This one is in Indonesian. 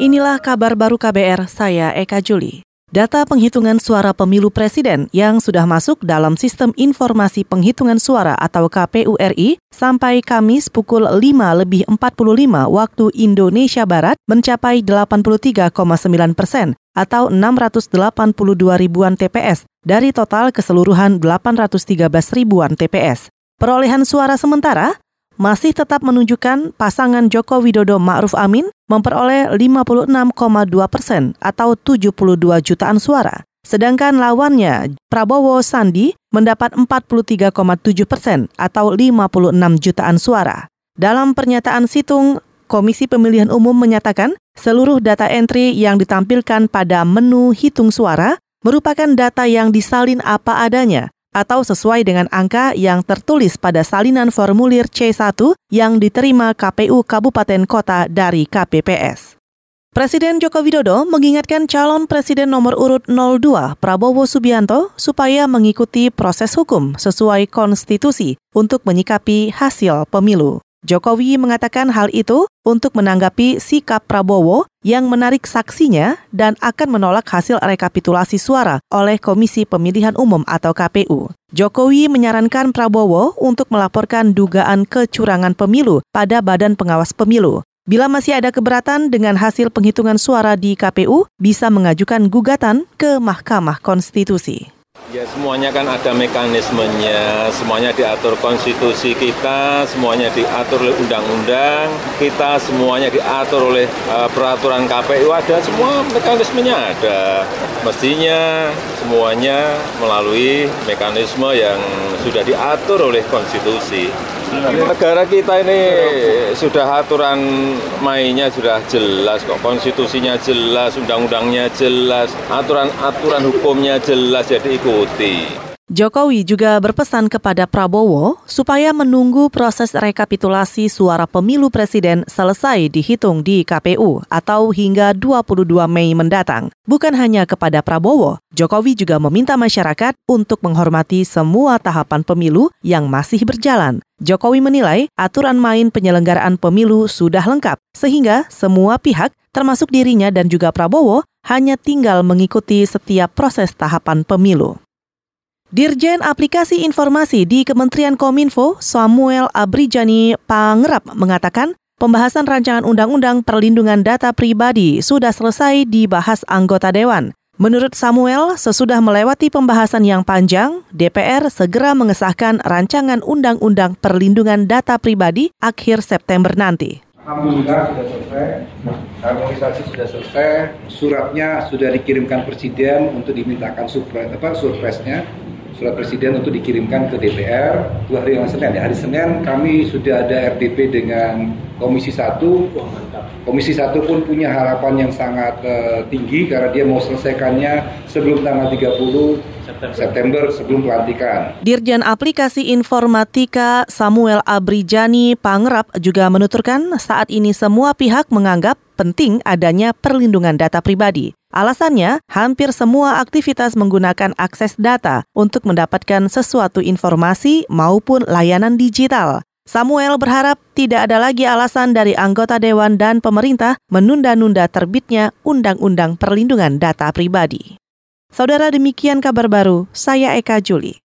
Inilah kabar baru KBR, saya Eka Juli. Data penghitungan suara pemilu presiden yang sudah masuk dalam sistem informasi penghitungan suara atau KPU RI sampai Kamis pukul 5 lebih 45 waktu Indonesia Barat mencapai 83,9 persen atau 682 ribuan TPS dari total keseluruhan 813 ribuan TPS. Perolehan suara sementara masih tetap menunjukkan pasangan Joko Widodo Ma'ruf Amin memperoleh 56,2 persen atau 72 jutaan suara. Sedangkan lawannya, Prabowo Sandi, mendapat 43,7 persen atau 56 jutaan suara. Dalam pernyataan situng, Komisi Pemilihan Umum menyatakan seluruh data entry yang ditampilkan pada menu hitung suara merupakan data yang disalin apa adanya atau sesuai dengan angka yang tertulis pada salinan formulir C1 yang diterima KPU Kabupaten Kota dari KPPS. Presiden Joko Widodo mengingatkan calon presiden nomor urut 02 Prabowo Subianto supaya mengikuti proses hukum sesuai konstitusi untuk menyikapi hasil pemilu. Jokowi mengatakan hal itu untuk menanggapi sikap Prabowo yang menarik saksinya dan akan menolak hasil rekapitulasi suara oleh Komisi Pemilihan Umum atau KPU. Jokowi menyarankan Prabowo untuk melaporkan dugaan kecurangan pemilu pada Badan Pengawas Pemilu. Bila masih ada keberatan dengan hasil penghitungan suara di KPU, bisa mengajukan gugatan ke Mahkamah Konstitusi. Ya semuanya kan ada mekanismenya, semuanya diatur konstitusi kita, semuanya diatur oleh undang-undang, kita semuanya diatur oleh uh, peraturan KPU ada, semua mekanismenya ada. Mestinya semuanya melalui mekanisme yang sudah diatur oleh konstitusi. Negara kita ini sudah aturan mainnya sudah jelas kok, konstitusinya jelas, undang-undangnya jelas, aturan-aturan hukumnya jelas, jadi ikuti. Jokowi juga berpesan kepada Prabowo supaya menunggu proses rekapitulasi suara pemilu presiden selesai dihitung di KPU atau hingga 22 Mei mendatang. Bukan hanya kepada Prabowo, Jokowi juga meminta masyarakat untuk menghormati semua tahapan pemilu yang masih berjalan. Jokowi menilai aturan main penyelenggaraan pemilu sudah lengkap, sehingga semua pihak, termasuk dirinya dan juga Prabowo, hanya tinggal mengikuti setiap proses tahapan pemilu. Dirjen Aplikasi Informasi di Kementerian Kominfo, Samuel Abrijani Pangerap mengatakan, pembahasan rancangan Undang-Undang Perlindungan Data Pribadi sudah selesai dibahas anggota Dewan. Menurut Samuel, sesudah melewati pembahasan yang panjang, DPR segera mengesahkan rancangan Undang-Undang Perlindungan Data Pribadi akhir September nanti. Alhamdulillah sudah selesai, harmonisasi sudah selesai, suratnya sudah dikirimkan Presiden untuk dimintakan surprise, apa, surprise-nya surat presiden untuk dikirimkan ke DPR dua hari yang Senin. Ya hari Senin kami sudah ada RDP dengan Komisi 1 Komisi 1 pun punya harapan yang sangat uh, tinggi karena dia mau selesaikannya sebelum tanggal 30 September, September sebelum pelantikan. Dirjen Aplikasi Informatika Samuel Abrijani Pangerap juga menuturkan saat ini semua pihak menganggap penting adanya perlindungan data pribadi. Alasannya, hampir semua aktivitas menggunakan akses data untuk mendapatkan sesuatu informasi maupun layanan digital. Samuel berharap tidak ada lagi alasan dari anggota dewan dan pemerintah menunda-nunda terbitnya Undang-Undang Perlindungan Data Pribadi. Saudara demikian kabar baru, saya Eka Juli.